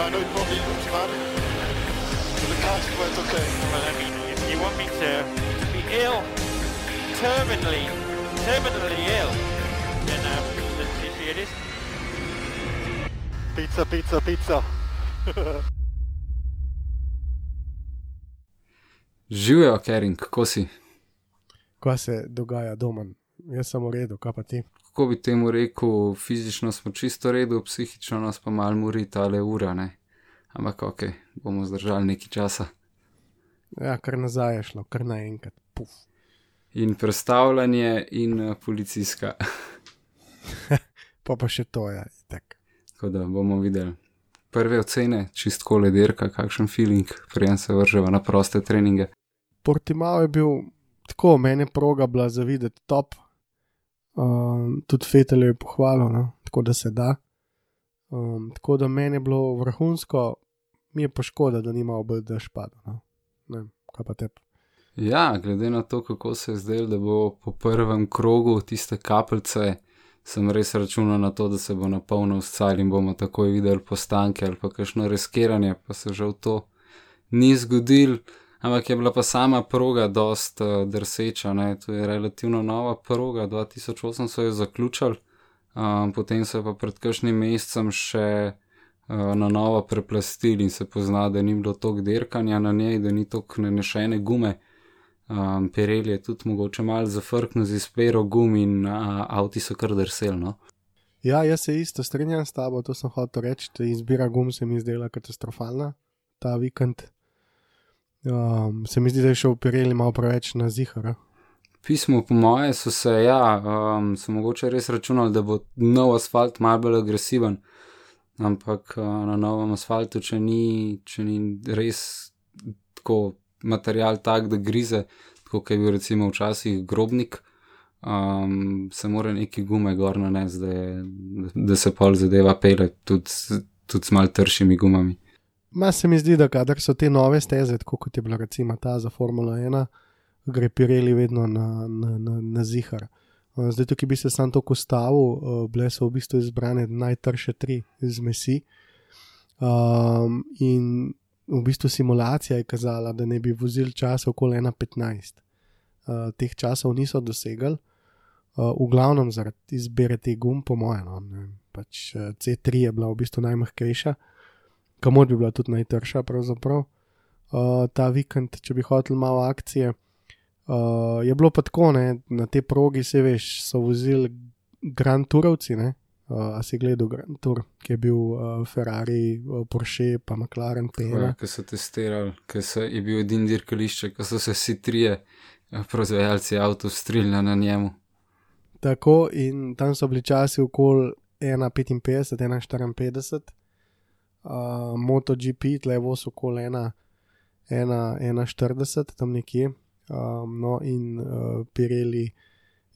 I know it probably looks bad. But the car's quite okay. Well, I mean, if you want me to be ill, terminally, terminally ill, then um, let's see see it is. Pizza, pizza, pizza. Živijo, Kering, kako si? Kaj se dogaja doma? Jaz sem v redu, kaj pa ti? Kako bi temu rekel, fizično smo čisto redo, psihično nas pa mal mori tale ura, ne? Ampak ok, bomo zdržali nekaj časa. Ja, kar nazaj je šlo, kar naenkrat. Puf. In predstavljanje, in uh, policijska. Pa pa še to je, tak. Tako da bomo videli. Prve ocene, čistko lederka, kakšen feeling, preden se vrževa na proste treninge. Portimao je bil tako, meni je proga bila za videti top. Um, tudi Fetel je pohvalil, no? tako da se da. Um, tako da meni je bilo vrhunsko, mi je pa škoda, da nima obe dež padel. No? Ne, kaj pa te. Ja, glede na to, kako se je zdelo, da bo po prvem krogu tiste kapljice, sem res računal na to, da se bo napolnil s cal in bomo takoj videli postanke ali pa kakšno reskiranje, pa se žal to ni zgodil. Ampak je bila pa sama proga dost uh, drseča, ne? to je relativno nova proga, 2008 so jo zaključili, um, potem so jo pa pred kakšnim mesecem še uh, na novo preplastili in se pozna, da ni bilo toliko dirkanja na njej, da ni toliko nanešene gume. Um, Pirelli je tudi mogoče malo zafrknil z izpero gum in uh, avti so kar drsel. No? Ja, jaz se isto strinjam s tabo, to sem hotel reči. Izbira gum se mi zdela katastrofalna ta vikend. Um, se mi zdi, da je šel Pirelli malo preveč na zihar. Pismo, po moje, so se, ja, um, so mogoče res računali, da bo nov asfalt malo bolj agresiven, ampak uh, na novem asfaltu, če ni, če ni res tako material tak, da grize, tako kot je bil recimo včasih grobnik, um, se mora neki gume gor nanesti, da, je- da se pol zadeva pele tudi, tudi s mal tršimi gumami. Ma se mi zdi, da kadar so te nove steze, tako kot je bila recimo ta za Formula 1, gre Pirelli vedno na, na, na, na zihar. Uh, Zdaj, tukaj bi se sam to ustavil, uh, bile so v bistvu izbrane najtrše tri zmesi. Um, in v bistvu simulacija je kazala, da ne bi vozili časa okoli 1,15. Uh, teh časov niso dosegli, uh, v glavnem zaradi izbire te gum, po mojem. No, ne pač, uh, C3 je bila v bistvu najmehkejša kamor bi bila tudi najtrša, pravzaprav. Uh, ta vikend, če bi hotel malo akcije. Uh, je bilo pa tako, ne, na tej progi, se veš, so vozili Grand Tourovci, ne. Uh, a si gledal Grand Tour, ki je bil uh, Ferrari, uh, Porsche, pa McLaren, Pena. Ki so testirali, ki je bil edin dirkališče, ko so se vsi trije proizvajalci avtov strilili na njemu. Tako in tam so bili časi okoli 1,55, 1,54, uh, MotoGP, tlevo so okoli 1,40, tam nekje. Um, no, in uh, Pirelli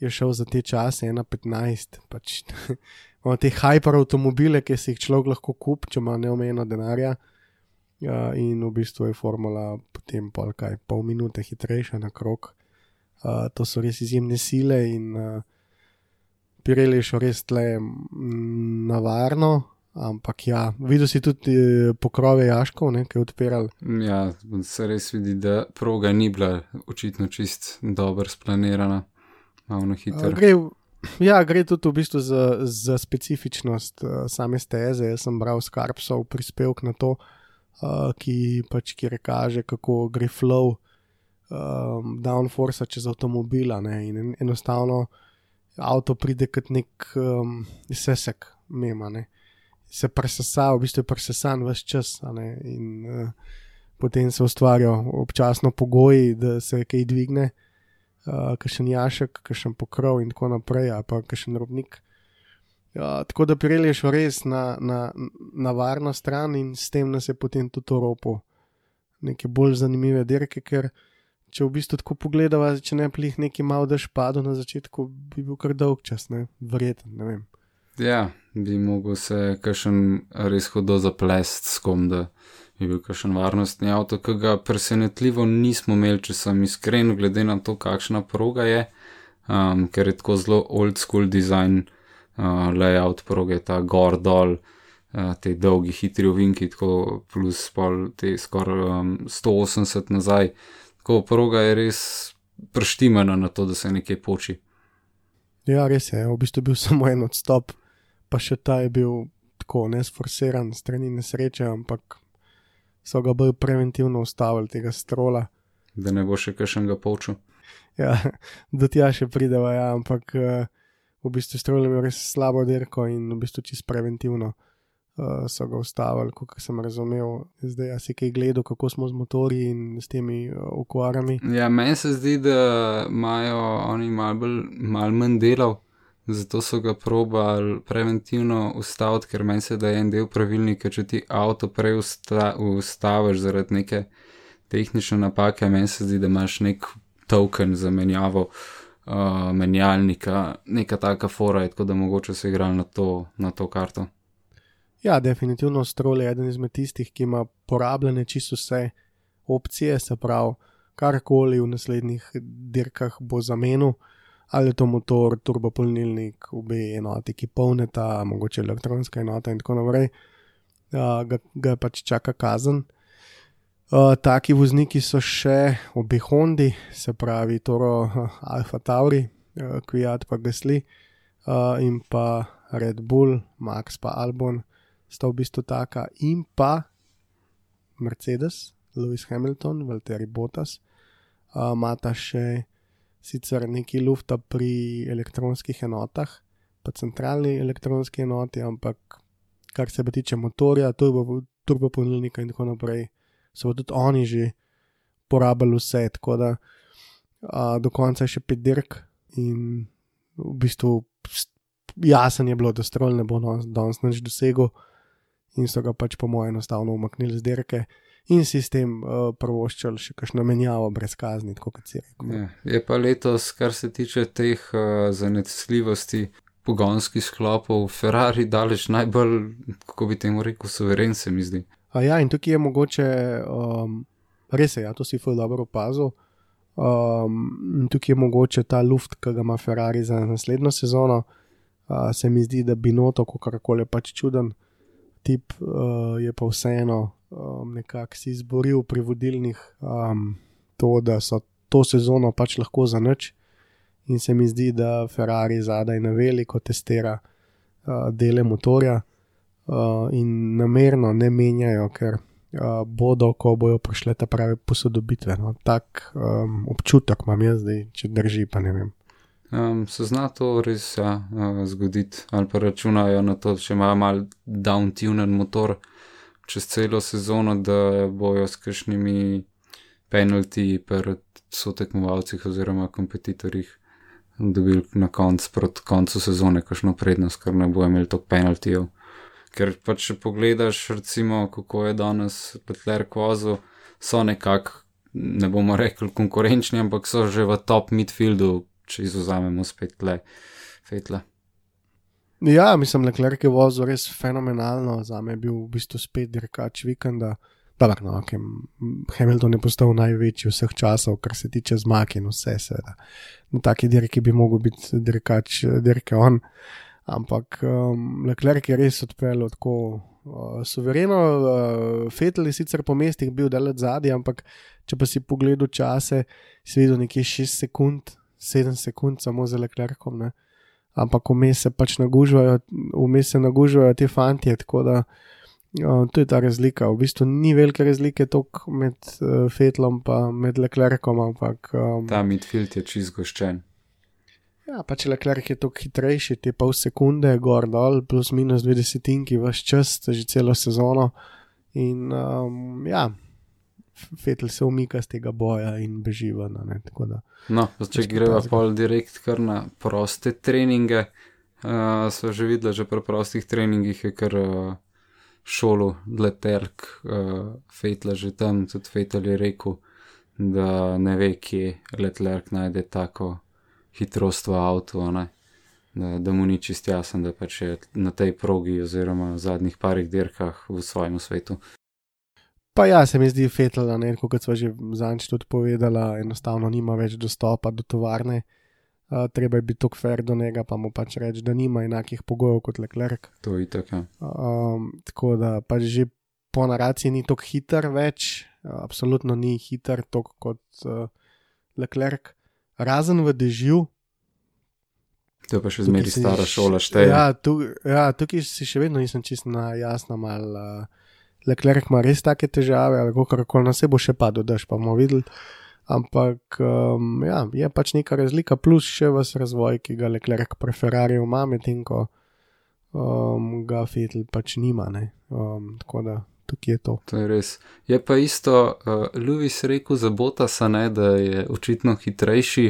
je šel za te čase 1,15. Pač, imamo te hiperavtomobile, ki si jih človek lahko kupi, če ima neomejeno denarja. Uh, in v bistvu je formula potem pol kaj, pol minute hitrejša na krok. Uh, to so res izjemne sile in uh, Pirelli je šel res tle mm, na varno, ampak ja, videl si tudi eh, pokrove jaškov, ne, ki je odpiral. Ja, se res vidi, da proga ni bila očitno čist dobro splanirana, malo hitro. gre, ja, gre tudi v bistvu za, za specifičnost uh, same steze. Jaz sem bral Skarpsov prispevek na to, uh, ki pač kjer kaže, kako gre flow um, downforce čez avtomobila. Ne, in en, enostavno avto pride kot nek um, sesek, mema. Ne. Se presesa, v bistvu je presesan vse čas. in uh, potem se ustvarjajo občasno pogoji, da se kaj dvigne uh, kakšen jašek, kakšen pokrov in tako naprej, ali pa kakšen robnik. Ja, tako da Pirelli je šel res na, na, na varno stran in s tem nas je potem tudi Evropo. Neke bolj zanimive dirke, ker če v bistvu tako pogledava, če ne plih neki mal dež padel na začetku, bi bil kar dolg čas, ne, verjeten, ne vem. Ja, bi mogel se kakšen res hudo zaplest s kom, da bi bil kakšen varnostni avto, ki ga presenetljivo nismo imeli, če sem iskren, glede na to, kakšna proga je, um, ker je tako zelo old school design, uh, layout proge, ta gor dol, uh, te dolgi hitri ovinki, tako plus pol te skoraj um, 180 nazaj. Tako proga je res preštimena na to, da se nekaj poči. Ja, res je, v bistvu je bil samo en odstop, pa še ta je bil tako nesforsiran, strani nesreče, ampak so ga bolj preventivno ustavili, tega strola. Da ne bo še kakšnega povču. Ja, do tja še prideva, ja, ampak uh, v bistvu strol je imel res slabo dirko in v bistvu čist preventivno uh, so ga ustavili, kot sem razumel. Zdaj, a si kaj gledal, kako smo z motorji in s temi uh, okvarami. Ja, meni se zdi, da imajo oni malo mal manj delov, zato so ga probali preventivno ustaviti, ker meni se da je en del pravilnika, če ti avto prej usta, ustaviš zaradi neke tehnične napake, meni se zdi, da imaš nek token za menjavo. Uh, menjalnika, neka taka fora, tako da mogoče se igrali na to, na to karto. Ja, definitivno Stroll je eden izmed tistih, ki ima porabljene čisto vse opcije, se pravi, karkoli v naslednjih dirkah bo zamenil, ali je to motor, turbopolnilnik, obe enoti, ki polneta, mogoče elektronska enota in tako naprej, uh, ga, ga pač čaka kazen. Uh, taki vozniki so še obi Hondi, se pravi Toro uh, Alfa Tauri, uh, Kviat pa Gasli uh, in pa Red Bull, Max pa Albon sta v bistvu taka, in pa Mercedes, Lewis Hamilton, Valtteri Bottas, imata uh, še sicer nekaj lufta pri elektronskih enotah, pa centralni elektronski enoti, ampak kar se pa tiče motorja, turbopolnilnika turbo in tako naprej, so tudi oni že porabili vse, tako da uh, do konca je še pet dirk in v bistvu. Jasen je bilo, da stroj ne bo danes nič dosegel, in so ga pač po mojem enostavno umaknili z dirke in si s tem uh, prvoščali še kakšno menjavo brez kazni, kot si rekel. Je, je pa letos, kar se tiče teh uh, zanesljivosti pogonskih sklopov, Ferrari daleč najbolj, kako bi temu rekel, suveren se mi zdi. A ja, in tukaj je mogoče, um, res je, ja, to si ful dobro opazil. Um, tukaj je mogoče ta luft, ki ga ima Ferrari za naslednjo sezono. Uh, se mi zdi, da bi noto, kako koli pač čuden tip uh, je pa vseeno um, nekako si izboril pri vodilnih um, to, da so to sezono pač lahko za noč. In se mi zdi, da Ferrari zadaj na veliko testira uh, dele motorja uh, in namerno ne menjajo, ker uh, bodo, ko bojo prišle ta prave posodobitve. No, tak um, občutek imam jaz zdaj, če drži, pa ne vem. Um, se zna to res ja, uh, zgoditi, ali pa računajo na to, če imajo mal downtunen motor čez celo sezono, da bojo s kakšnimi penalti pred sotekmovalcih oziroma kompetitorjih dobili na koncu, proti koncu sezone, kakšno prednost, ker ne bojo imeli toliko penaltijev. Ker pa če pogledaš, recimo, kako je danes Petler Kvozo, so nekako, ne bomo rekli konkurenčni, ampak so že v top midfieldu če izuzamemo spet le fetle. Ja, mislim, da je vozil res fenomenalno, za me je bil v bistvu spet dirkač vikenda. Dobar, no, okay. Hamilton je postal največji vseh časov, kar se tiče zmag in vse, seveda. Na taki dirki bi mogel biti dirkač, dirke on. Ampak um, Leclerc je res odpeljal tako uh, suvereno, uh, Fetel je sicer po mestih bil dalec zadnji, ampak če pa si pogledal čase, si videl nekje 6 sekund 7 sekund samo za leklerkom, ne? Ampak vmes se pač nagužvajo, vmes se nagužvajo ti fanti, tako da uh, to je ta razlika. V bistvu ni velike razlike tok med uh, Fetlom in med leklerkom, ampak. Um, ta midfield je čist goščen. Ja, pač leklerk je tok hitrejši, ti pol sekunde, gor dol, plus minus 20 tinki, vse čas, že celo sezono. In um, ja, Fetel se umika z tega boja in beži ven. No, če greva pol direkt kar na proste treninge, Uh, so že videli, že pri prostih treningih je kar uh, šolo Leterk, uh, Fetla že tam, tudi Fetel je rekel, da ne ve, kje Letlerk najde tako hitrost v avtu, ne. da, da mu ni čist jasen, da pač je na tej progi oziroma v zadnjih parih dirkah v svojem svetu. Pa ja, se mi zdi ne, kot smo že zadnjič tudi povedala, enostavno nima več dostopa do tovarne. Uh, treba je biti tako fair do njega, pa mu pač reči, da nima enakih pogojev kot Leclerc. To je tako. Ja. Um, tako da pač že po naraciji ni tako hiter več, uh, absolutno ni hiter tako kot uh, Leclerc, razen v dežju. To je pa še si stara šola, šteje. Ja, tu, ja, tukaj si še vedno nisem čist na jasno mal. Uh, Leclerc ima res take težave, ali kako koli nas bo še padel, daš pa bomo videli. Ampak um, ja, je pač neka razlika, plus še vas razvoj, ki ga Leclerc pri Ferrariju ima, medtem ko um, ga Fettel pač nima. ne. Um, tako da tukaj je to. To je res. Je pa isto, uh, Lewis rekel za Botasa, ne, da je očitno hitrejši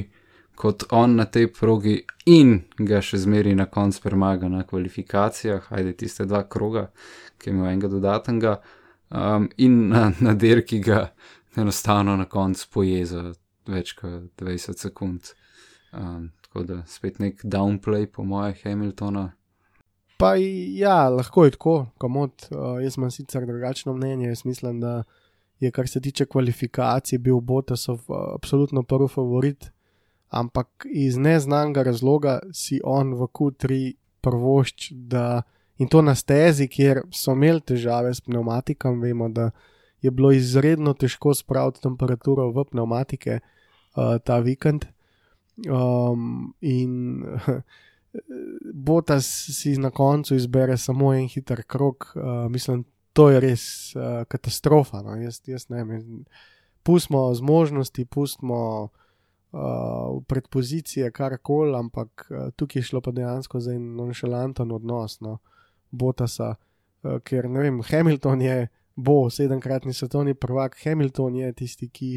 kot on na tej progi in ga še zmeri na koncu premaga na kvalifikacijah, ajde tiste dva kroga, ki je imel enega dodatnega, um, in na, na dirki ga enostavno na koncu poje za več kot 20 sekund. Um, tako da spet nek downplay, po moje, Hamiltona. Pa ja, lahko je tako, komod. Uh, jaz imam sicer drugačno mnenje. Jaz mislim, da je, kar se tiče kvalifikacij, bil Botasov uh, absolutno prvi favorit, ampak iz neznanega razloga si on v Q3 prvošč, da in to na stezi, kjer so imeli težave s pneumatikom, vemo, da je bilo izredno težko spraviti temperaturo v pneumatike uh, ta vikend. Um, in Botas si na koncu izbere samo en hiter krok, uh, mislim, to je res uh, katastrofa. No? Jaz, jaz ne vem. Pustimo zmožnosti, pustimo uh, predpozicije, kar koli, ampak uh, tukaj je šlo pa dejansko za en nonšalanten odnos no? Botasa, uh, ker ne vem, Hamilton je, bo sedemkratni svetovni prvak, Hamilton je tisti, ki.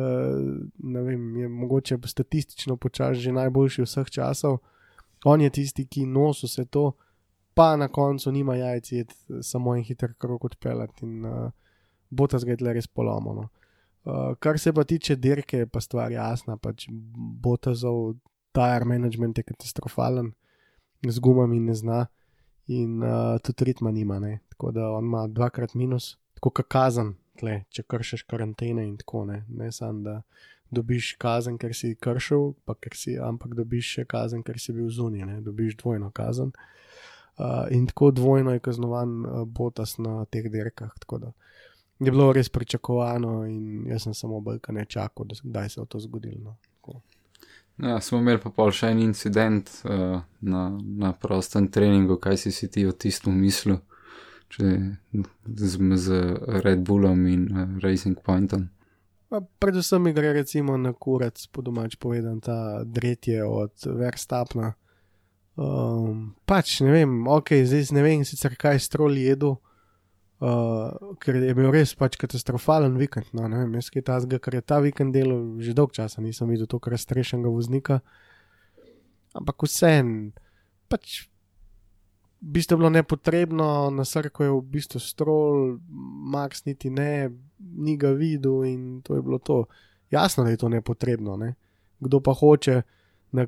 Uh, ne vem, je mogoče statistično počasi že najboljši vseh časov, on je tisti, ki nosi vse to, pa na koncu nima jajc, je samo en hiter krok odpeljati in uh, bo ta zgled res polomano. Uh, kar se pa tiče dirke, je pa stvar jasna, pač bo ta zov tire management je katastrofalen, z gumami ne zna in uh, tudi ritma nima, ne. tako da on ima dvakrat minus, tako kot kazen, tle, če kršiš karantene in tako ne, ne samo da dobiš kazen, ker si kršil, si, ampak dobiš še kazen, ker si bil zunaj, ne? dobiš dvojno kazen. Uh, in tako dvojno je kaznovan uh, Botas na teh dirkah. Je bilo res pričakovano, in jaz sem samo brka ne čakal, da se je to zgodilo. No. Tako. Ja, smo imeli pa pol še en incident uh, na, na prostem treningu, kaj si si ti o tistem mislil, če z, z Red Bullom in uh, Racing Pointom. Pa Predvsem mi gre recimo na kurac, po domač povedan, ta dretje od Verstapna. Um, pač ne vem, ok, zdaj ne vem sicer kaj strol jedu, uh, ker je bil res pač katastrofalen vikend. No, ne vem, jaz kaj tazga, ker je ta vikend delal že dolg časa, nisem videl tako raztrešenega voznika. Ampak vsem, pač v bistvu je bilo nepotrebno, na srku je v bistvu strol, Max niti ne, ni ga videl in to je bilo to. Jasno, da je to nepotrebno, ne? kdo pa hoče na,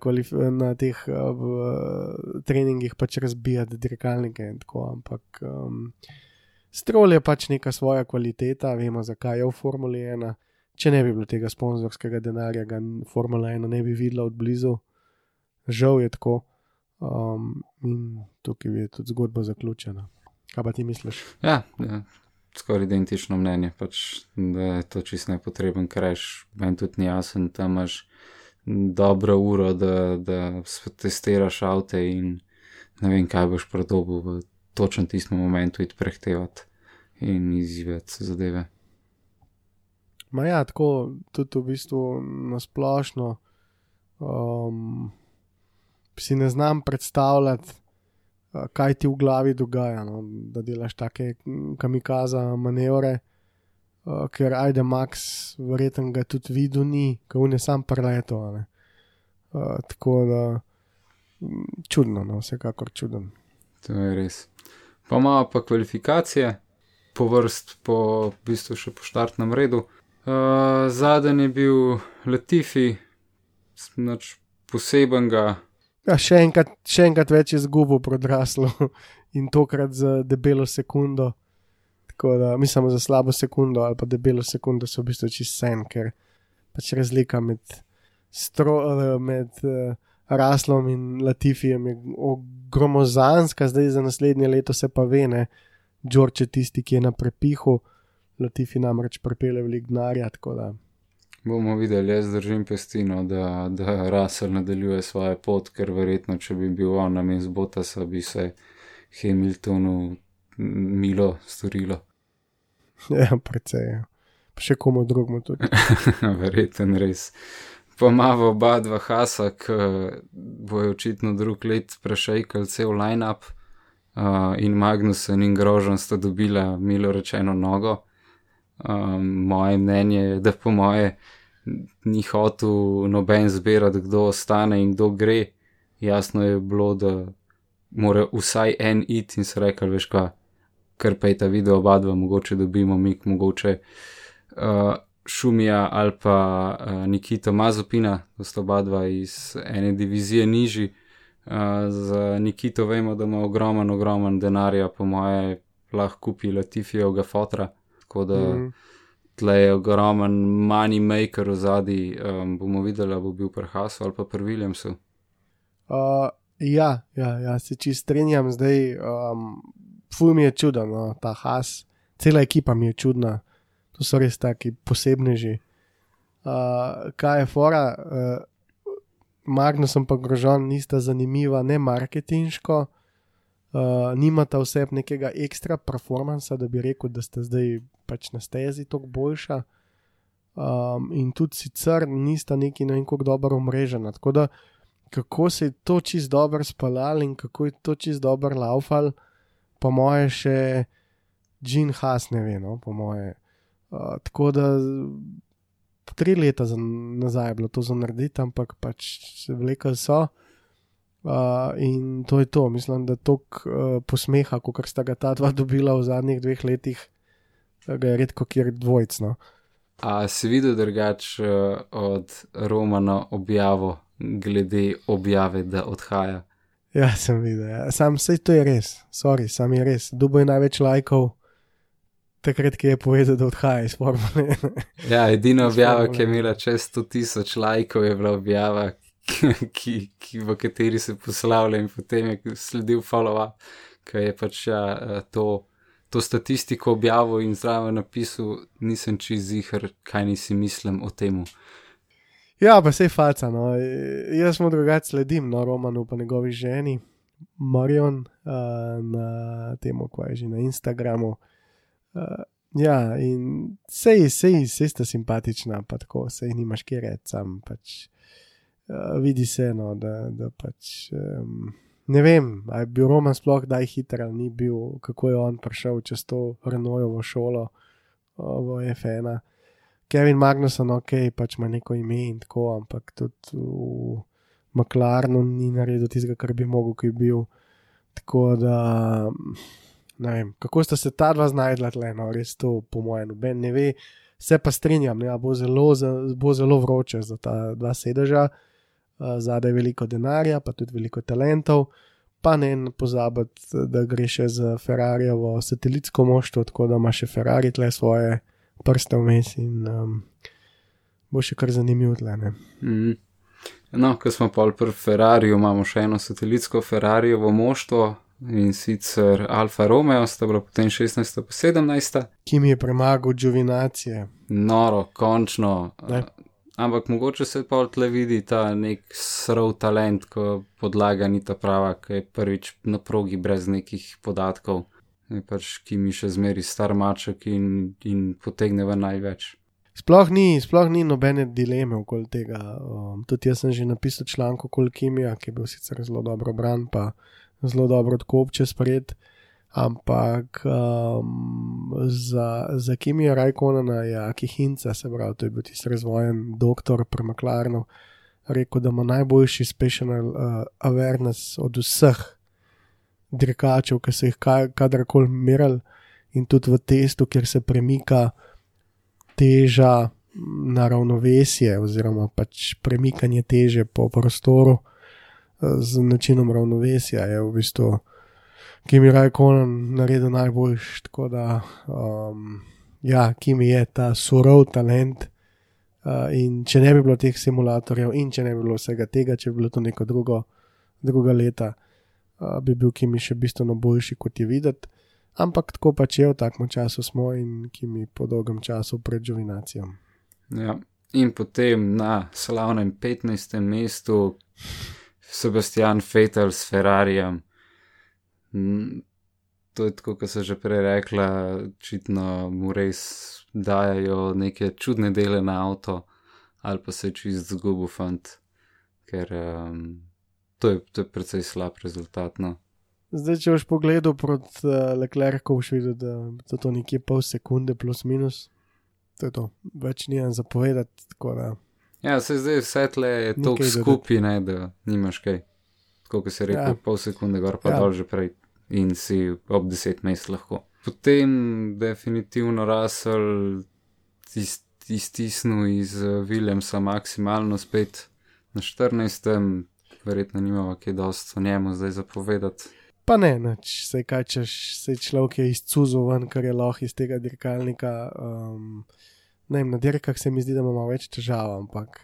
na teh uh, treningih pač razbijati dirkalnike in tako, ampak um, strol je pač neka svoja kvaliteta, vemo zakaj je v Formuli 1. Če ne bi bilo tega sponzorskega denarja, ga Formula 1 ne bi videla od blizu, žal je tako. Um, in tukaj je tudi zgodba zaključena. Kaj pa ti misliš? Ja, ja skoraj identično mnenje, pač, da je to čist nepotreben kreš. Meni tudi ni jasen, tam imaš dobro uro, da, da testiraš avte in ne vem, kaj boš prodobil v točnem tistem momentu iti prehtevati in izzivati zadeve. Ma ja, tako tudi v bistvu nasplošno. Um, si ne znam predstavljati, uh, kaj ti v glavi dogaja, no? da delaš take kamikaza manevre, uh, ker ajde Max, verjetno ga tudi videl, ni, ker v ne sam preleto. Uh, tako da mm, čudno, no, vsekakor čuden. To je res. Pa imamo pa kvalifikacije, po vrst, po v bistvu še po štartnem redu. Uh, Zadnji je bil Latifi, nič posebenega. Ja, še, enkrat, še enkrat več je zgubo prodraslo in tokrat za debelo sekundo. Tako da mislim za slabo sekundo ali pa debelo sekundo so v bistvu čist sen, ker pač razlika med, stro, eh, med uh, Raslom in Latifijem je gromozanska, zdaj za naslednje leto se pa ve, ne, George je tisti, ki je na prepihu, Latifi namreč prepele velik denarja. Bomo videli, jaz držim pestino, da, da Russell nadaljuje svojo pot, ker verjetno, če bi bil on na mestu Botasa, bi se Hamiltonu milo storilo. Ja, precej. Ja. Pa še komu drugemu tudi. Verjeten res. Pomavo oba dva hasa, ki bojo očitno drug let prešejkali cel line-up uh, in Magnusen in Grožen sta dobila, milo rečeno, nogo. Um, moje mnenje je, da po moje ni hotel noben zbirati, kdo ostane in kdo gre. Jasno je bilo, da mora vsaj en it in se rekel, veš kaj, kar pa je ta video oba dva, mogoče dobimo mik, mogoče uh, Šumija ali pa uh, Nikita Mazopina, to sta oba dva iz ene divizije nižji. Uh, za Nikito vemo, da ima ogromen, ogromen denarja, po moje lahko kupi Latifijevega fotra, tako da mm. tle je ogromen money maker v zadnji, um, bomo videli, bo bil pri Hasu ali pa pri Williamsu. Uh, ja, ja, ja, se čist strinjam, zdaj um, ful mi je čuden, no, ta Has, cela ekipa mi je čudna, to so res taki posebneži. Uh, kaj je fora, uh, Magnus in pa Grožon nista zanimiva, ne marketinško, uh, nimata vse nekega ekstra performansa, da bi rekel, da ste zdaj pač na stezi toliko boljša. Um, in tudi sicer nista neki na neko dobro omrežena. Tako da, kako se je to čist dobro spalal in kako je to čist dobro laufal, po moje še Jean Haas ne ve, no, po moje. Uh, tako da tri leta za, nazaj je bilo to za narediti, ampak pač se vlekali so. Uh, in to je to, mislim, da tok uh, posmeha, kot sta ga ta dva dobila v zadnjih dveh letih, da ga je redko kjer dvojcno. A si videl drugače uh, od Romana objavo glede objave, da odhaja? Ja, sem videl. Ja. Sam vse to je res, sorry, sam je res. Dubo je največ lajkov, takrat, ki je povedal, da odhaja iz formule. ja, edina objava, ki je imela čez 100 tisoč lajkov, je bila objava, ki, ki, v kateri se poslavlja in potem je sledil follow-up, ki je pač ja, to, to statistiko objavil in zraven napisal, nisem čez zihar, kaj nisi mislim o tem. Ja, pa se je faca. No. Jaz smo drugače sledim, no, Romanu pa njegovi ženi, Marion, uh, na tem, kaj je že na Instagramu. Uh, ja, in sej, sej, sej sta simpatična, pa tako, sej nimaš kje reči, sam pač uh, vidi se, no, da, da pač. Um, Ne vem, ali je bil Roman sploh kdaj hiter ali ni bil, kako je on prišel čez to Renojovo šolo v F1. Kevin Magnuson, ok, pač ima neko ime in tako, ampak tudi v McLarenu ni naredil tistega, kar bi mogel, ki je bil. Tako da, vem, kako sta se ta dva znajdla tle, no, res to, po mojem, noben ne ve. Se pa strinjam, ne, bo, zelo, bo zelo vroče za ta dva sedeža, zadaj je veliko denarja, pa tudi veliko talentov. Pa ne pozabiti, da gre še za Ferrarijevo satelitsko moštvo, tako da ima še Ferrari tle svoje prste vmes in um, bo še kar zanimivo tle. Mm. No, ko smo pa pri Ferrariju, imamo še eno satelitsko Ferrarijevo moštvo in sicer Alfa Romeo, sta bila potem 16. pa 17. Ki mi je premagal Džuvinacije. Noro, končno. Ne. Ampak mogoče se pa tle vidi ta nek srov talent, ko podlaga ni ta prava, ki je prvič na progi brez nekih podatkov pač, ki mi še zmeri star maček in, in potegne v največ. Sploh ni, sploh ni nobene dileme okoli tega. Um, tudi jaz sem že napisal članek okoli Kimija, ki je bil sicer zelo dobro bran, pa zelo dobro odkopče spred. Ampak um, za, za Kimija Rajkonana je Aki Hinca, se pravi, to je bil tisti razvojen doktor pri Maklarnu, rekel, da ima najboljši special uh, awareness od vseh dirkačev, ki so jih ka- kadarkoli merili, in tudi v testu, kjer se premika teža na ravnovesje, oziroma pač premikanje teže po prostoru eh, z načinom ravnovesja, je v bistvu Kimi Rajkonen naredil najboljš. Tako da, um, ja, Kimi je ta surov talent. Uh, in če ne bi bilo teh simulatorjev, in če ne bi bilo vsega tega, če bi bilo to neko drugo, druga leta, uh, bi bil Kimi še bistveno boljši, kot je videti. Ampak tako pač je v takem času smo in Kimi po dolgem času pred žuvinacijo. Ja. In potem na slavnem 15. mestu Sebastian Vettel s Ferrarijem. To je tako, kot sem že prej rekla, očitno mu res dajo neke čudne dele na avto, ali pa se čist zgubil fant, ker um, to, je, to je precej slab rezultat. No. Zdaj, če boš pogledal proti uh, Leclercu, boš videl, da je to nekje pol sekunde, plus minus. To je to, več nimam zapovedati. tako Da, Ja, se zdaj vse tle je dodati. skupaj, ne, da nimaš kaj. Tako kot si rekel, Ja. pol sekunde gor pa Ja. dol že prej in si ob deset mest lahko. Potem definitivno Russell tis- iztisnil iz eh, Williamsa maksimalno spet na 14. Verjetno nimamo kaj dosti o njemu zdaj zapovedati. pa ne, neč, sej kaj češ, sej človek je izcuzil ven, kar je lahko iz tega dirkalnika. Um, vem, na dirkah se mi zdi, da imamo več težav, ampak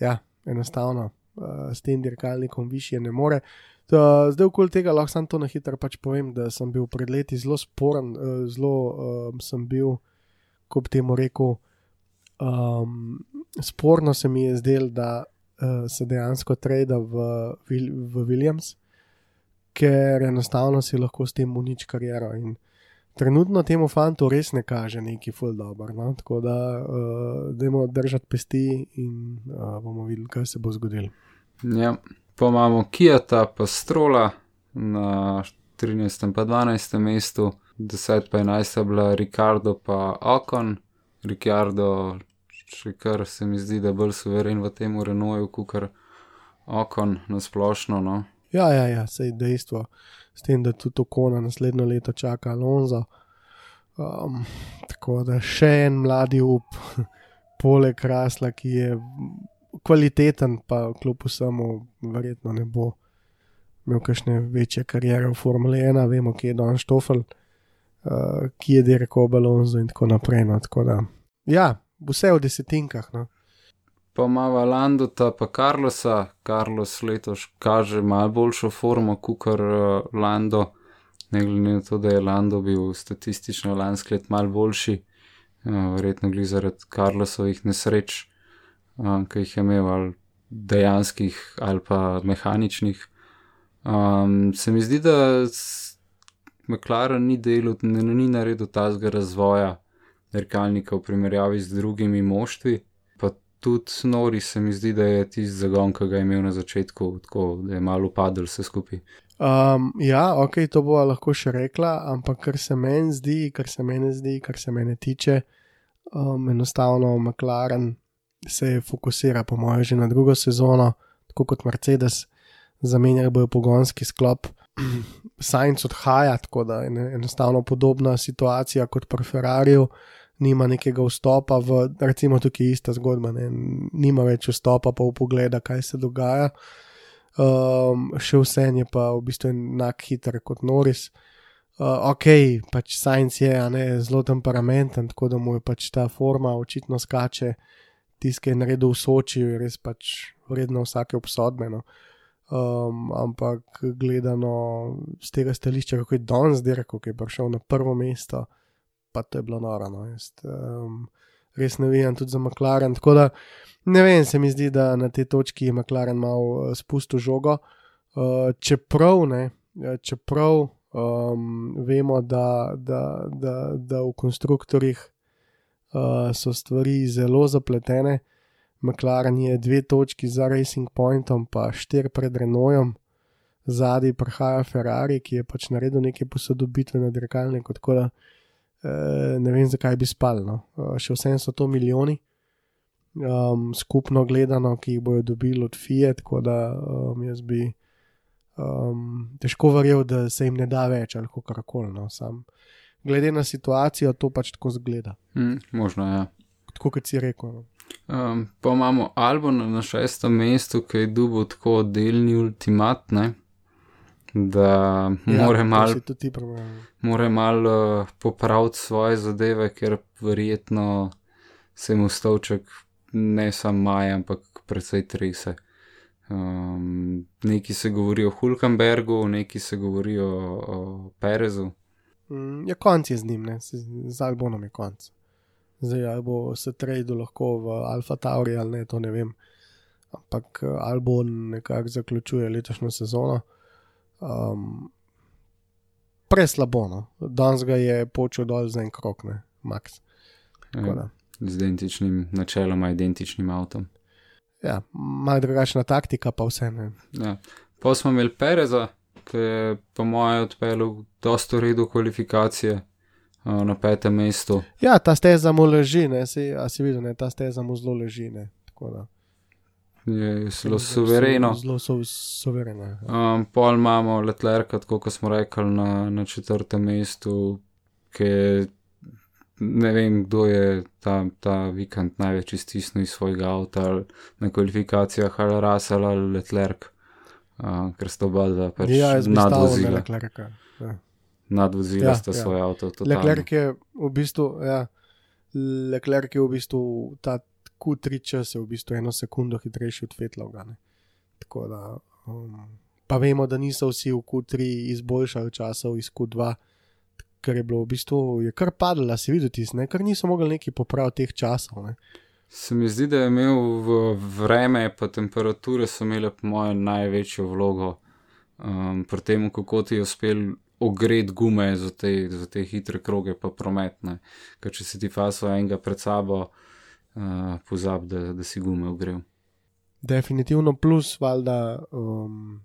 ja, enostavno uh, s tem dirkalnikom više ne more. To, zdaj, okoli tega lahko samo na hitro pač povem, da sem bil pred leti zelo sporen, uh, zelo um, sem bil, ko bi temu rekel, um, sporno se mi je zdelo, da uh, se dejansko trade v, v Williams, ker enostavno si lahko s tem unič kariero. In trenutno temu fantu res ne kaže neki full dobro. No? Tako da, uh, dajmo držati pesti in uh, bomo videli, kaj se bo zgodilo. Ja. Pa imamo Kijata, pa Strola na 13. pa 12. mestu, 10. pa 11. je bila Ricardo pa Okon. Ricardo, še kar se mi zdi, da je bolj suveren v tem Renaultu, kot kar Okon na splošno. No. Ja, ja, ja, sej dejstvo, s tem, da tudi okona naslednjo leto čaka Alonso. Um, tako da še en mladi up, poleg Rasla, ki je kvaliteten, pa kljub vsemu, verjetno ne bo imel kakšne večje karijere v Formuli 1, vemo, kje je Don Štofel, uh, ki je Derek Alonso in tako naprej. No, tako da, ja, vse v desetinkah. No. Pa imamo Landota, pa Carlosa. Carlos letos kaže malo boljšo formo, kot kar uh, Lando. Ne glede na to, da je Lando bil statistično lansko let malo boljši, uh, verjetno gli zaradi Carlosovih nesreč, uh, ki jih je imel ali dejanskih ali pa mehaničnih. Um, se mi zdi, da McLaren ni delal, ne, ni naredil tazga razvoja dirkalnika v primerjavi z drugimi moštvi tudi Nori se mi zdi, da je tisti zagon, ki ga je imel na začetku, tako da je malo upadel vse skupaj. Um, ja, ok, to bo lahko še rekla, ampak kar se meni zdi, kar se meni zdi, kar se mene tiče, um, enostavno McLaren se fokusira, po mojem, že na drugo sezono, tako kot Mercedes, zamenjali bojo pogonski sklop. Science odhaja, tako da je enostavno podobna situacija kot pri Ferrariju. Nima nekega vstopa v, recimo, tukaj ista zgodba, ne, nima več vstopa pa v pogled, kaj se dogaja. Um, še vse je pa v bistvu enak hiter kot Noris. Uh, ok, pač Science je ne, zelo temperamenten, tako da mu je pač ta forma očitno skače. Tiskaj je naredil v Sočiju, je res pač vredno vsake obsodbe. No. Um, ampak gledano z tega stališča, kako je danes dirkal, ki je prišel na prvo mesto, pa to je bilo noro. No. Jaz, um, res ne vem, tudi za McLaren. Tako da ne vem, se mi zdi, da na tej točki je McLaren malo uh, spustil žogo. Uh, čeprav ne, eh, čeprav um, vemo, da, da, da, da v konstruktorjih uh, so stvari zelo zapletene. McLaren je dve točki za Racing Pointom, pa štiri pred Renaultom, zadaj prihaja Ferrari, ki je pač naredil neke posodobitve na dirkalniku, tako da eh, ne vem, zakaj bi spal. No. Eh, še vsem so to milijoni. um, skupno gledano, ki jih bodo dobili od FIE, tako da um, jaz bi um, težko verjel, da se jim ne da več ali kako koli. No, sam. Glede na situacijo, to pač tako zgleda. Mm, možno je. Ja. Tako kot si rekel. No. Um, pa imamo Albon na šestem mestu, ki je dubo tako delni ultimat, ne? Da more to malo more mal, uh, popraviti svoje zadeve, ker verjetno se mu stavček ne samo maja, ampak predvsej trese. Um, neki se govori o Hulkenbergu, neki se govori o, o Perezu. Mm, Ja, konc je z njim, ne? z, Albonom je konc. Zdaj, ali bo se trajdo lahko v Alfa Tauri ali ne, to ne vem. Ampak eh, Albon nekako zaključuje letošnjo sezono. Um, Preslabo, no. danes ga je počel dol za en krok, ne, Max. Da. Z identičnim, načeloma identičnim avtom. Ja, malo drugačna taktika, pa vse ne. Ja. Pa smo imeli Pereza, ki je po mojem odpeljal dosta v redu kvalifikacije uh, na petem mestu. Ja, ta steza mu leži, ne, si, a si videl, ne, ta steza mu zelo leži, ne. Tako da. Je zelo suvereno. Zelo so, suvereno. ja. Um, pol imamo Letlerka, tako kot smo rekli, na, na četrtem mestu, ki je, ne vem, kdo je ta, ta vikend največ iztisnil iz svojega avta ali na kvalifikacijah, ali Russell ali Letlerk, uh, ker sta oba dva pač Ja, nadvozila. Leclerca. Ja. Nadvozila Ja, sta ja. svoj avto. totalno. Leclerc je v bistvu, ja, Leclerc je v bistvu ta Q3 čas je v bistvu eno sekundo hitrejši od da, um, pa vemo, da niso vsi v Q3 izboljšali časov iz Q2, ker je bilo v bistvu, je kar padlo, si videl tisto, ne, ker niso mogli neki popraviti teh časov. Ne. Se mi zdi, da je imel vreme, pa temperature so imele, po mojem, največjo vlogo um, pri tem, kako ti je uspel ogreti gume za te, za te hitre kroge, pa prometne. Ker če si ti faso enega pred sabo, uh, pozab, da, da si gume ogrel. Definitivno plus, valjda, um,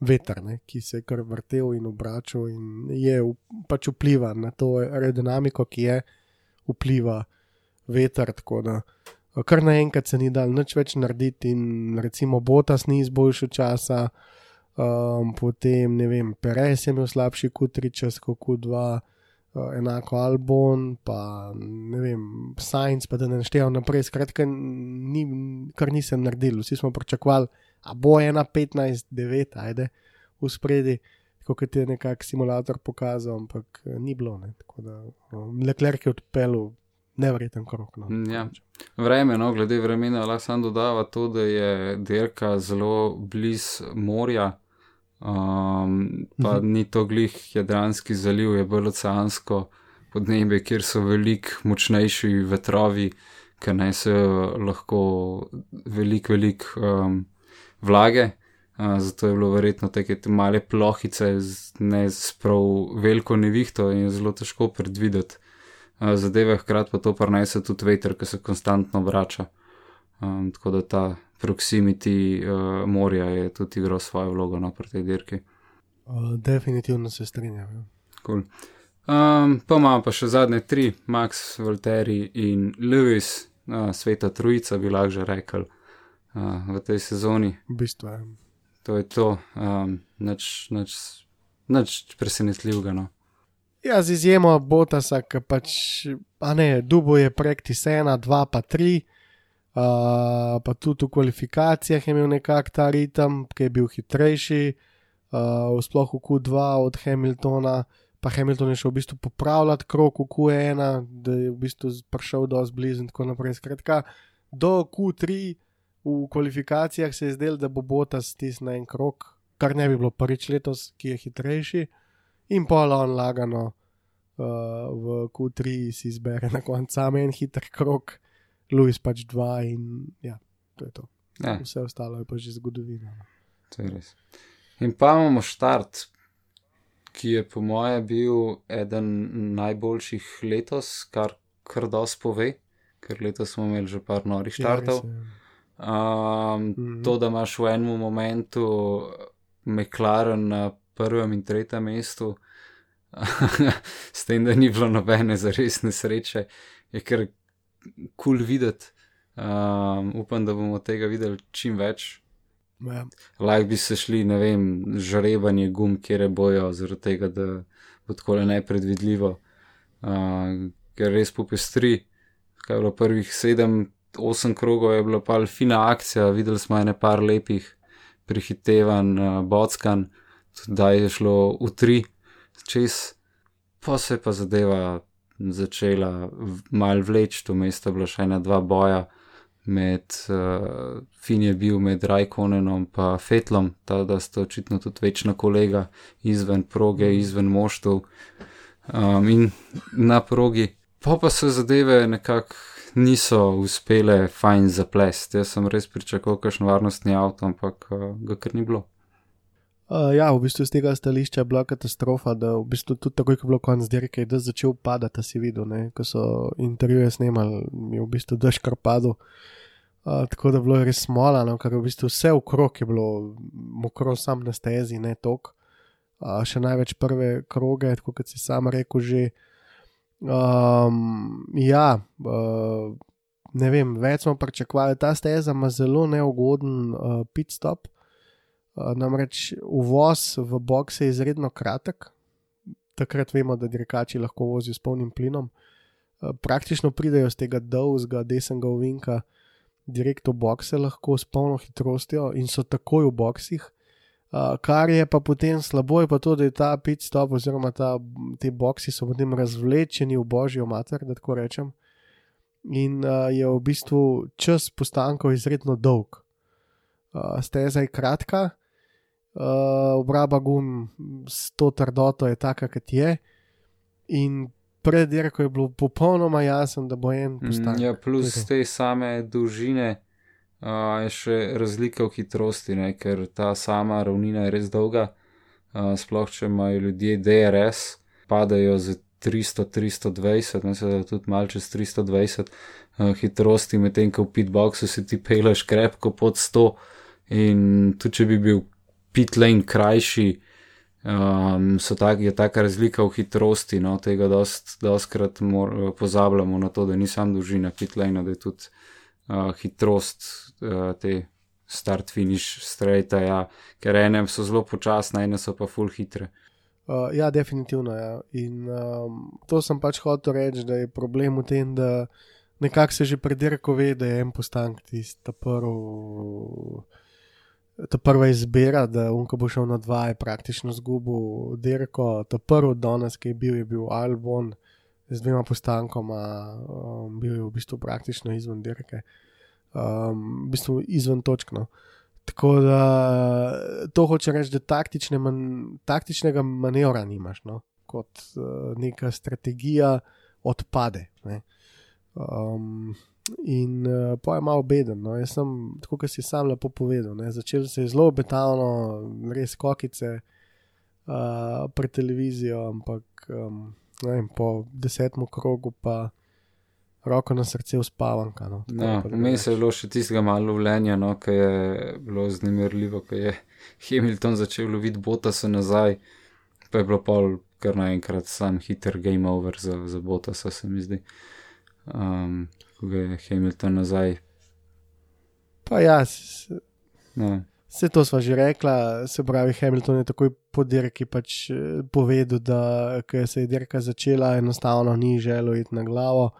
veter, ne, ki se je kar vrtel in obračal in je pač vpliva na to aerodinamiko, ki je vpliva veter. Tako da uh, kar naenkrat se ni dal nič več narediti in recimo Botas ni izboljšal časa. Um, potem, ne vem, Perez je imel slabši Q3 čas kot Q2, uh, enako Albon, pa ne vem, Science, pa da ne naštejem naprej. Skratka, ni, kar nisem naredil. Vsi smo pričakovali, a bo ena 15-9, ajde, v spredi, kot je nekak simulator pokazal, ampak eh, ni bilo. Ne. Tako da um, Leclerc je odpeljal nevreten krok. No. Mm, ja. Vreme, no, glede vremena, lahko samo dodava to, da je dirka zelo blizu morja. Um, pa Mhm. ni to glih Jadranski zaliv, je bolj oceansko podnebje, kjer so veliko močnejši vetrovi, ki nesejo lahko veliko, veliko um, vlage. Uh, zato je bilo verjetno te te male plohice, z ne s prav veliko nevihto in je zelo težko predvideti uh, zadeve, hkrati pa to prenese tudi veter, ki se konstantno vrača. Um, tako da ta proximity uh, morja je tudi igral svojo vlogo na tej dirki. Uh, definitivno se strinjam. Ja. Cool. Um, pa imamo pa še zadnje tri, Max, Volteri in Lewis, uh, sveta trojica, bi lahko že rekel, uh, v tej sezoni. V bistvu je. To je to, um, nič, nič, nič presenetljivega. No. Ja, z izjemo Botasa, ki pač, a ne, Dubo je praktis ena, dva, pa tri, uh, pa tudi v kvalifikacijah je imel nekak ta ritem, ki je bil hitrejši, uh, sploh v Q2 od Hamiltona, pa Hamilton je šel v bistvu popravljati krok v Q1, da je v bistvu prišel do zblizu in tako naprej. Skratka, do Q3 v kvalifikacijah se je zdelo, da bo Botas stisnil en krok, kar ne bi bilo prvič letos, ki je hitrejši in pol on lagano uh, v Q3 si izbere na koncu samo en hiter krok, Louis pač dva in ja, to je to. Ja, Vse ostalo je pa že zgodovina. no. to je res. In pa imamo štart, ki je po mojem bil eden najboljših letos, kar kar dosti pove, ker letos smo imeli že par norih štartov. Ja, res je. Um, Mhm. To, da imaš v enem momentu McLaren na prvem in tretjem mestu, s tem, da ni bilo nobene zares nesreče, je kar kul cool videti. Um, upam, da bomo tega videli čim več. Ja. Lahko bi se šli, ne vem, žrebanje gum, kjer bojo, zaradi tega, da bo tako le nepredvidljivo, uh, ker res popestri. Kaj je bilo prvih sedem, osem krogov, je bila pa fina akcija, videli smo ene par lepih, prihitevan, uh, bockan, da je šlo v tri čez, pa se pa zadeva začela mal vleči, to mesto bila še ena dva boja. Med uh, Fin je bil med Rajkonenom in Fetlom, ta da sta očitno tudi večna kolega izven proge, izven moštov um, in na progi. Pa pa se zadeve nekako niso uspele fajn zaplesti. Jaz sem res pričakoval kakšen varnostni avto, ampak uh, ga kar ni bilo. Uh, ja, v bistvu z tega stališča je bila katastrofa, da v bistvu tudi takoj, ko je bilo konc dirke, je dež začel padati, si videl, ne? ko so intervjuje snemali, je v bistvu dež kar padel. Uh, tako da je bilo res smola, no, ker v bistvu vse okrog je bilo mokro, sam na stezi, ne tok. Uh, še največ prve kroge, kot si sam rekel že. Um, ja, uh, ne vem, več smo pričakovali. Ta steza ima zelo neugoden uh, pit stop. Uh, namreč uvoz v boxe je izredno kratek, takrat vemo, da dirkači lahko vozijo s polnim plinom. Uh, praktično pridejo z tega dolgega desnega ovinka direkt v boxe, lahko s polno hitrostjo in so takoj v boxih. Uh, kar je pa potem slabo, je pa to, da je ta pit stop oziroma ta, te boxi so potem razvlečeni v božjo mater, da tako rečem. In uh, je v bistvu čas postankov izredno dolg. Uh, steza je kratka, uh, obraba gum s to trdoto je taka, kot je. In pred dirko je bilo popolnoma jasno, da bo en postanek. Mm, Ja, plus Tukaj. te same dolžine uh, je še razlika v hitrosti, ne? ker ta sama ravnina je res dolga. Uh, sploh če imajo ljudje DRS, padajo z 300-320, ne se da tudi malo čez 320 uh, hitrosti, medtem ko v pitboxu si ti peleš krepko pod 100 in tudi če bi bil pit lane krajši, um, tak, je taka razlika v hitrosti, no, tega dost, dostkrat mor, pozabljamo na to, da ni sam dolžina pitlejna, da je tudi uh, hitrost uh, te start-finish straighta, ja, ker ene so zelo počasne, ene so pa full hitre. Uh, ja, definitivno. Ja. In um, to sem pač hotel reči, da je problem v tem, da nekako se že predirko ve, da je en postank tisti prvi. Ta prva izbira, da unko bo šel na dva, je praktično zgubil dirko. Ta prvi danes, ki je bil, je bil Albon z dvema postankoma, um, bil je v bistvu praktično izven dirke, um, v bistvu izven točkno. Tako da to hoče reči, da taktične man, taktičnega manevra nimaš, no? kot uh, neka strategija odpade. Ne? Um, in uh, pa je malo beden. No? Jaz sem, tako kot si sam lepo povedal, ne? začel se je zelo obetavno, res kokice uh, pred televizijo, ampak um, vem, po desetem krogu pa roko na srce uspavanka. No? Ja, da Vmes je bilo še tistega malo lovljenja, no, ki je bilo znemirljivo, ko je Hamilton začel loviti Botasa nazaj, pa je bilo pol kar naenkrat sam hiter game over za, za Botasa, se mi zdi. Um, ko je Hamilton nazaj. Pa ja, No, Vse to smo že rekla, se pravi, Hamilton je takoj po dirki pač eh, povedal, da se je dirka začela, enostavno ni želel iti na glavo.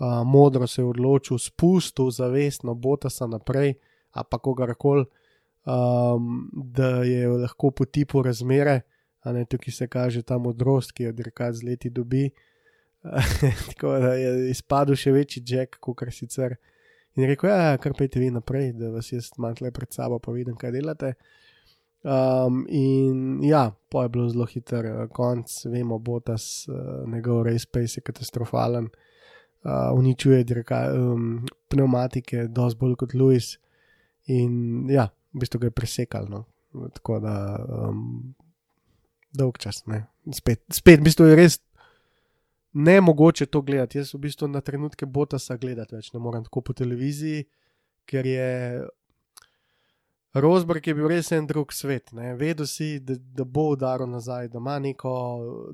Uh, modro se je odločil, spustil zavestno Botasa naprej, a pa kogarkoli, um, da je lahko po tipu razmere, a ne tukaj se kaže ta modrost, ki jo dirkač z leti dobi. Tako da je izpadel še večji jack, kot kar sicer. In je rekel, ja, kar pejte vi naprej, da vas jaz imam tle pred sabo, pa vidim, kaj delate. Um, in ja, po je bilo zelo hiter eh, konc, vemo, Botas, uh, njegov race pace je katastrofalen, uh, uničuje dirka, um, pneumatike, dosti bolj kot Louis. In ja, v bistvu ga je presekal. No. Tako da um, dolg čas, ne. Spet, spet, v bistvu je res ne mogoče to gledati. Jaz v bistvu na trenutke Botasa gledati več ne morem tako po televiziji, ker je Rosberg je bil res en drug svet. Ne? Vedel si, da, da bo udaril nazaj, da ima, neko,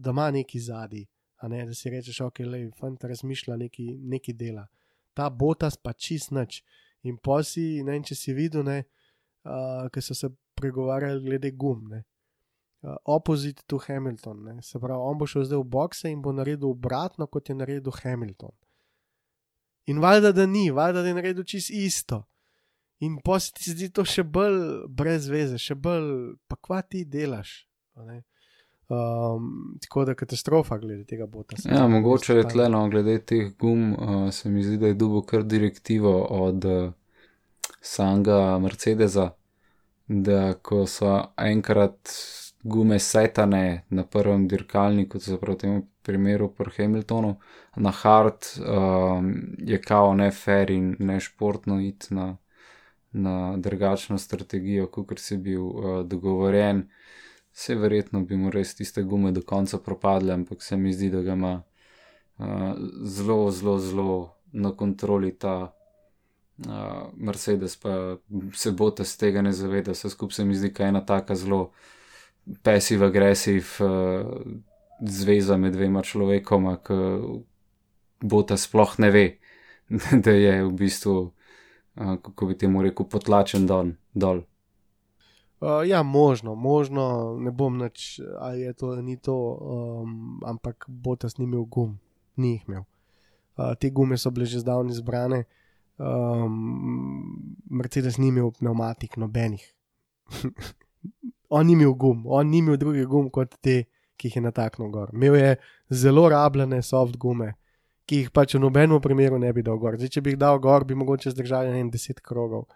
da ima neki zadnji. Ne? Da si rečeš, ok, le, fant razmišlja neki, neki dela. ta botas pa čist nič. In posi, ne vem, če si videl, ne, uh, ki so se pregovarjali glede gum. Ne. Uh, opposite to Hamilton, ne. se pravi, on bo šel zdaj v boxe in bo naredil obratno, kot je naredil Hamilton. In valjda, da ni, valjda, da je naredil čist isto. In se ti zdi to še bolj brez veze, še bolj, pa kva ti delaš. ne. Um, tako da katastrofa glede tega bota. Ja, mogoče je tle, no, glede teh gum, uh, se mi zdi, da je dubo kar direktivo od uh, samega Mercedesa, da ko so enkrat gume setane na prvem dirkalniku, to se pravi v tem primeru pri Hamiltonu, na hard, um, je kao ne fair in ne športno iti na, na drugačno strategijo, kot si bil uh, dogovorjen. Vse verjetno bi mu res tiste gume do konca propadle, ampak se mi zdi, da ga ima uh, zelo, zelo, zelo na kontroli ta uh, Mercedes, pa se bo ta z tega ne zaveda. Vse skupaj se mi zdi, da je ena taka zelo pasiv-agresiv uh, zveza med dvema človekoma, ki bo ta sploh ne ve, da je v bistvu, uh, kako bi temu rekel, potlačen dol. dol. Uh, ja, možno, možno, ne bom več, ali je to ni to, um, ampak Botas ni imel gum, ni jih imel. Uh, te gume so bile že zdavni zbrane, um, Mercedes ni imel pneumatik, nobenih. on ni imel gum, on ni imel drugih gum kot te, ki jih je nataknil gor. Imel je zelo rabljene soft gume, ki jih pač v nobenem primeru ne bi dal gor. Zdaj, če bi jih dal gor, bi mogoče zdržali ne vem, deset krogov.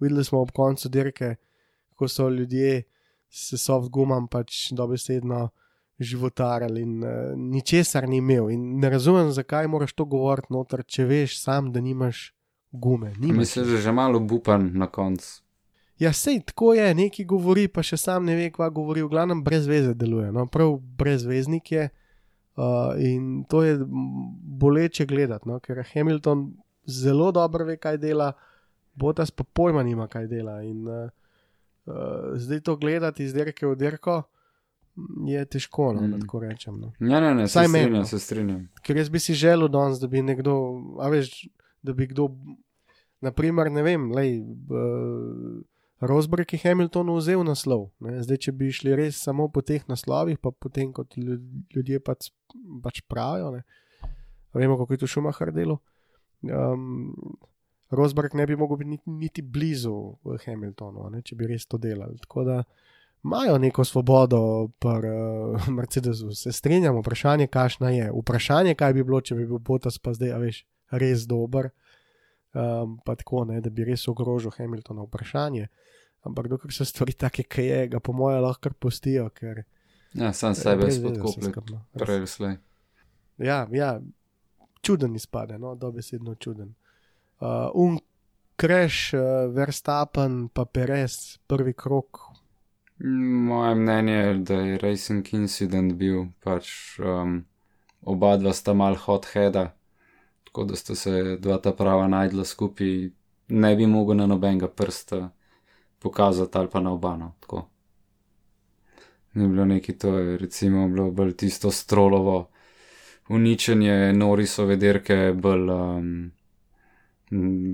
Videli smo ob koncu dirke, ko so ljudje s soft gumam pač dobesedno životarili in uh, ničesar ni imel. In ne razumem, zakaj moraš to govoriti noter, če veš sam, da nimaš gume. Nimaš Mislim, da je že malo bupan na koncu. Ja, sej tako je, neki govori, pa še sam ne ve, kva govori, v glavnem brez veze deluje. No? Prav brezveznik je uh, in to je boleče gledati, no? ker Hamilton zelo dobro ve, kaj dela, Botas pa pojma nima, kaj dela. In, uh, uh, zdaj to gledati iz derke v derko je težko, no, mm. da tako rečem. No. Ne, ne, se Vsaj meni, strinjam, no. se strinjam. Ker jaz bi si želel danes, da bi nekdo, a veš, da bi kdo, naprimer, ne vem, lej. Uh, Rosberg je Hamiltonu vzel naslov. Ne? Zdaj, če bi šli res samo po teh naslovih, pa potem, kot lju- ljudje pač, pač pravijo, ne? vemo, kako je to Schumacher delo. Um, Rosberg ne bi mogel biti niti, niti blizu Hamiltonu, ne? če bi res to delali. Tako da imajo neko svobodo, pri uh, Mercedesu, se strinjam, vprašanje, kakšna je. Vprašanje, kaj bi bilo, če bi bil Botas pa zdaj, veš, res dober. Um, pa tako, ne, da bi res ogrožil Hamiltona vprašanje. Ampak dokler so stvari take, ki je, ga po mojem lahko kar pustijo, ker Ja, sam sebe veze vse spodkopljam. Prej slej. Ja, ja, čuden izpade, no, dobesedno čuden. Uh, un Crash, uh, Verstappen, pa Perez, prvi krok. Moje mnenje je, da je Racing Incident bil pač um, oba dva sta mal hot heada, tako da sta se dva ta prava najdla skupaj, ne bi mogel na nobenega prsta pokazati ali pa na obano. Tako. Ni bilo neki to, recimo bilo bolj tisto strolovo uničenje Norisove dirke, bolj, um,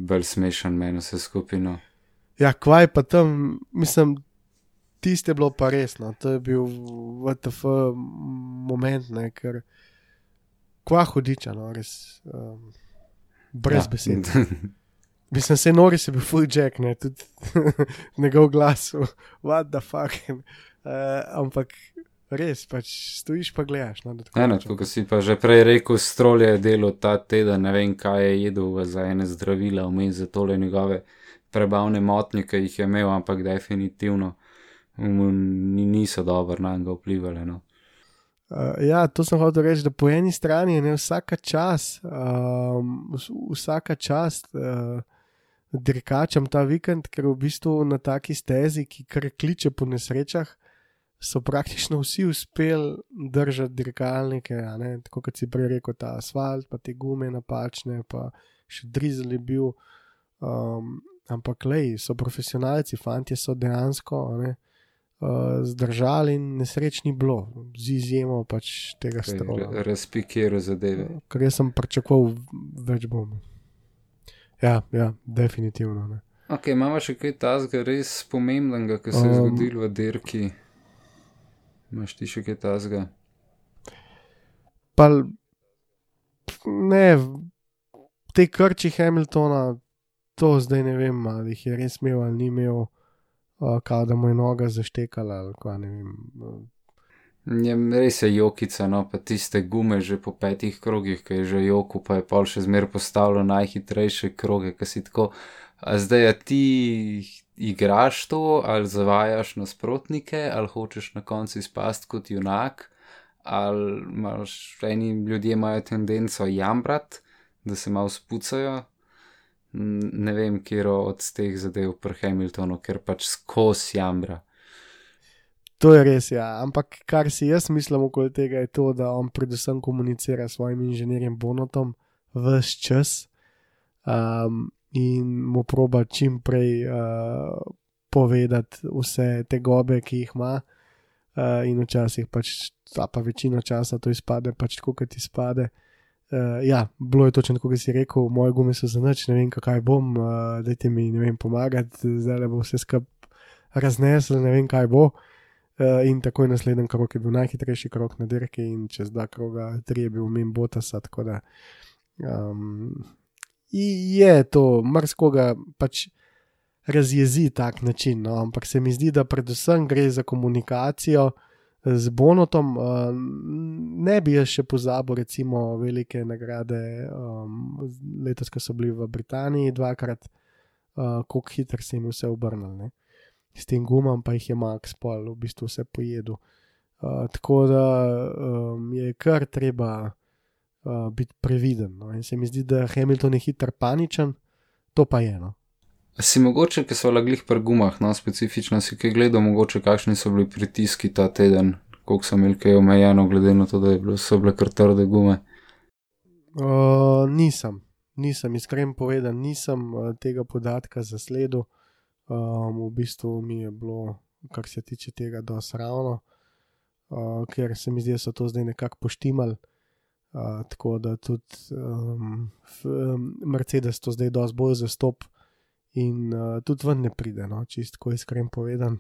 bolj smešen meni vse skupaj. No. Ja, kvaj pa tam, mislim, tiste je bilo pa resno, to je bil VTF moment, ne, ker kva hudiča, no, res. Um, brez ja. besed. Mislim, se nori se bil full jack, ne, tudi njegov glas, what the fuck. Uh, ampak res, pač stojiš pa gledaš. No, Eno, rečem. kot si pa že prej rekel, strol je delo ta teden, ne vem, kaj je jedel za ene zdravila, vmes za tole njegove prebavne motnje, ki jih je imel, ampak definitivno ni, niso dobro na njega vplivali. No. Uh, ja, to sem hotel reči, da po eni strani je vsaka čas, um, vs- vsaka čast uh, dirkačem ta vikend, ker v bistvu na taki stezi, ki kar kliče po nesrečah, so praktično vsi uspeli držati dirkalnike, tako kot si prej rekel, ta asfalt, pa te gume napačne, pa še drizel je bil. Um, ampak lej, so profesionalci, fanti so dejansko ne, uh, zdržali in nesreč ni bilo, z izjemo pač tega stroja. Razpikiral zadeve. Ker jaz sem pričakoval več bom. Ja, ja, definitivno. Ne. Ok, imamo še kaj tazga res pomembnega, ki se je Um. zgodil v dirki. Imaš ti še kaj tazga? Pa ne, te krči Hamiltona, to zdaj ne vem, ali jih je res imel ali ni imel, kao da mu je noga zaštekala ali kva ne vem. uh, Je, res je jokica, no pa tiste gume že po petih krogih, ki je že joku, pa je pol še zmer postavljal najhitrejše kroge, ki si tako. A zdaj, a ti igraš to, ali zavajaš nasprotnike, ali hočeš na koncu izpasti kot junak, ali imaš, eni ljudje imajo tendenco jambrat, da se malo spucajo. Ne vem, kje od teh zadev pri Hamiltonu, ker pač skozi jambra. To je res, ja. Ampak kar si jaz mislim okoli tega, je to, da on predvsem komunicira s svojim inženirjem Bonotom vse čas um, in mu proba čim prej uh, povedati vse te gobe, ki jih ima. Uh, in včasih pač, pa večino časa to izpade, pač tako, kot izpade. Uh, ja, bilo je točno tako, kot si rekel, moje gume so za nič, ne vem, kaj bom, uh, dajte mi, vem, pomagati, zdaj le bo vse skup raznesel, ne vem, kaj bo. Uh, in takoj naslednji krok je bil najhitrejši krok na dirki, in čez dva kroga, tri je bil mimo Botasa. Tako da um, je to, marsikoga pač razjezi tak način. No? Ampak se mi zdi, da predvsem gre za komunikacijo z Bonotom. Ne bi jaz še pozabil, recimo, velike nagrade um, letos, ko so bili v Britaniji dvakrat, uh, kako hitro se jim vse obrnilo. ne. S tem gumam pa jih je Max pol v bistvu vse pojedel. Uh, tako da um, je kar treba uh, biti previden. No? In se mi zdi, da Hamilton je hiter paničen, to pa je eno. Si mogoče, ki so laglih pri gumah, no, specifično si kaj gledal, mogoče kakšni so bili pritiski ta teden, koliko so imeli kaj omejeno, glede na to, da bilo, so bile kar trde gume. Uh, nisem, nisem, iskren povedan, nisem uh, tega podatka zasledil. Um, v bistvu mi je bilo, kar se tiče tega, dosti ravno, uh, ker se mi zdi, da so to zdaj nekako poštimali. Uh, tako da tudi um, f, um, Mercedes to zdaj dosti bolj zastop in uh, tudi ven ne pride, no, čistko iskren povedan.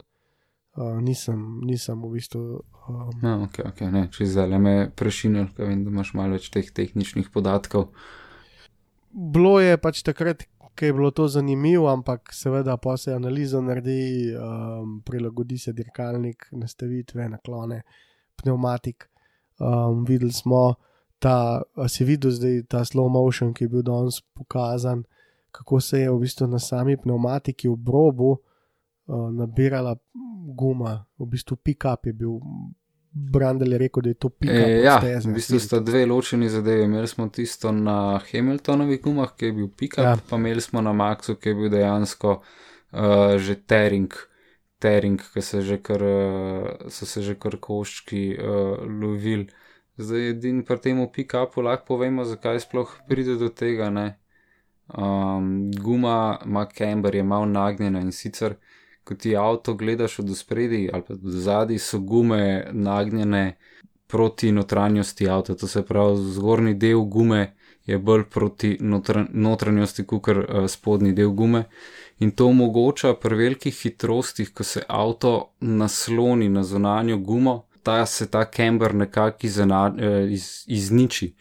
Uh, nisem, nisem v bistvu. Um, No, ok, ok, ne, če zdaj me prešinil, ker vem, da imaš malo več teh tehničnih podatkov. bilo je pač takrat, ko je bilo to zanimivo, ampak seveda pa se analiza naredi, um, prilagodi se dirkalnik, nastavitve, naklone, pneumatik. Um, videli smo ta, a si videl zdaj ta slow motion, ki je bil danes pokazan, kako se je v bistvu na sami pneumatiki v brobu uh, nabirala guma, v bistvu pick-up je bil. Brandel je rekel, da je to pick-up. E, ja, steze. v bistvu sta dve ločeni zadevi. Imeli smo tisto na Hamiltonovih gumah, ki je bil pika, ja. pa imeli smo na Maxu, ki je bil dejansko uh, že tering, tering, ki se že kar, uh, so se že kar koščki uh, lovili. Zdaj, edin pri tem pick-upu lahko povemo, zakaj sploh pride do tega. Ne? Um, guma ima camber, je malo nagnjena in sicer, ko ti avto gledaš od spredi ali pa od zadaj, so gume nagnjene proti notranjosti avta. To se pravi, zgornji del gume je bolj proti notran, notranjosti, kot uh, spodnji del gume. In to omogoča pri velikih hitrostih, ko se avto nasloni na zunanjo gumo, ta se ta camber nekako izena- eh, iz, izniči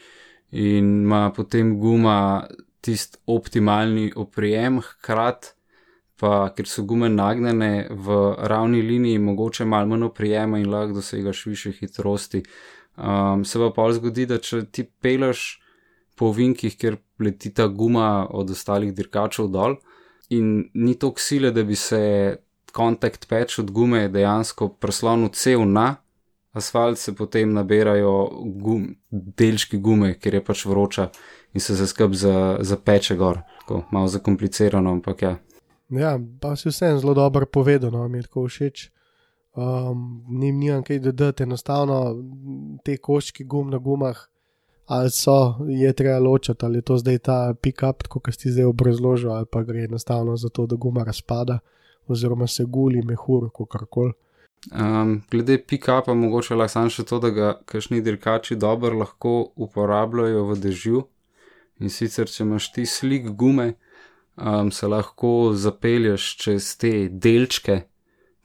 in ima potem guma tisti optimalni oprijem, hkrati pa, ker so gume nagnjene v ravni liniji, mogoče malo manj oprijema in lahko dosegaš više hitrosti. Um, se pa pa zgodi, da če ti peleš po ovinkih, kjer leti ta guma od ostalih dirkačev dol in ni toliko sile, da bi se kontakt peč od gume dejansko preslonil cel na asfalt, se potem nabirajo gum, delčki gume, ker je pač vroča in se se skrb za, za peče gor. Tako, malo zakomplicirano, ampak ja. Ja, pa si vseeno zelo dobro povedal, no, mi je tako všeč. Um, Nim nimam kaj dodati, enostavno te koščki gum na gumah, ali so, je treba ločiti, ali je to zdaj ta pick-up, kot si zdaj obrazložil, ali pa gre enostavno za to, da guma razpada, oziroma se guli, mehur, kakorkoli. Um, glede pick-upa, mogoče lahko samo še to, da ga kašni dirkači dobro lahko uporabljajo v dežju. In sicer, če imaš ti slik gume, um, se lahko zapelješ čez te delčke,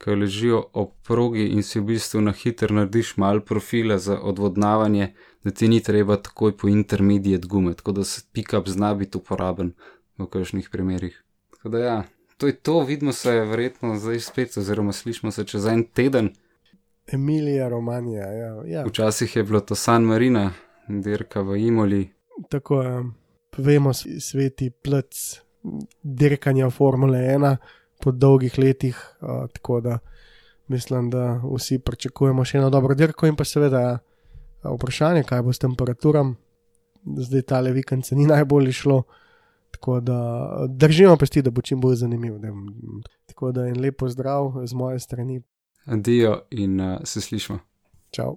ki ležijo ob progi in si v bistvu na hitro narediš malo profila za odvodnavanje, da ti ni treba takoj po intermediate gume, tako da se pick-up zna biti uporaben v kakšnih primerih. Tako da ja, to je to, vidimo se verjetno zdaj spet, oziroma slišimo se čez en teden. Emilija, Romanija. Ja, ja. Včasih je bilo to San Marina, dirka v Imoli. Tako je, vemo, s- sveti plec dirkanja Formule 1 po dolgih letih. Uh, tako da mislim, da vsi pričakujemo še eno dobro dirko in pa seveda ja, vprašanje, kaj bo s temperaturam. Zdaj ta le vikend se ni najbolj šlo. Tako da držimo pesti, da bo čim bolj zanimiv. Da, tako da en lep pozdrav z moje strani. Adijo in uh, se slišmo. Čau.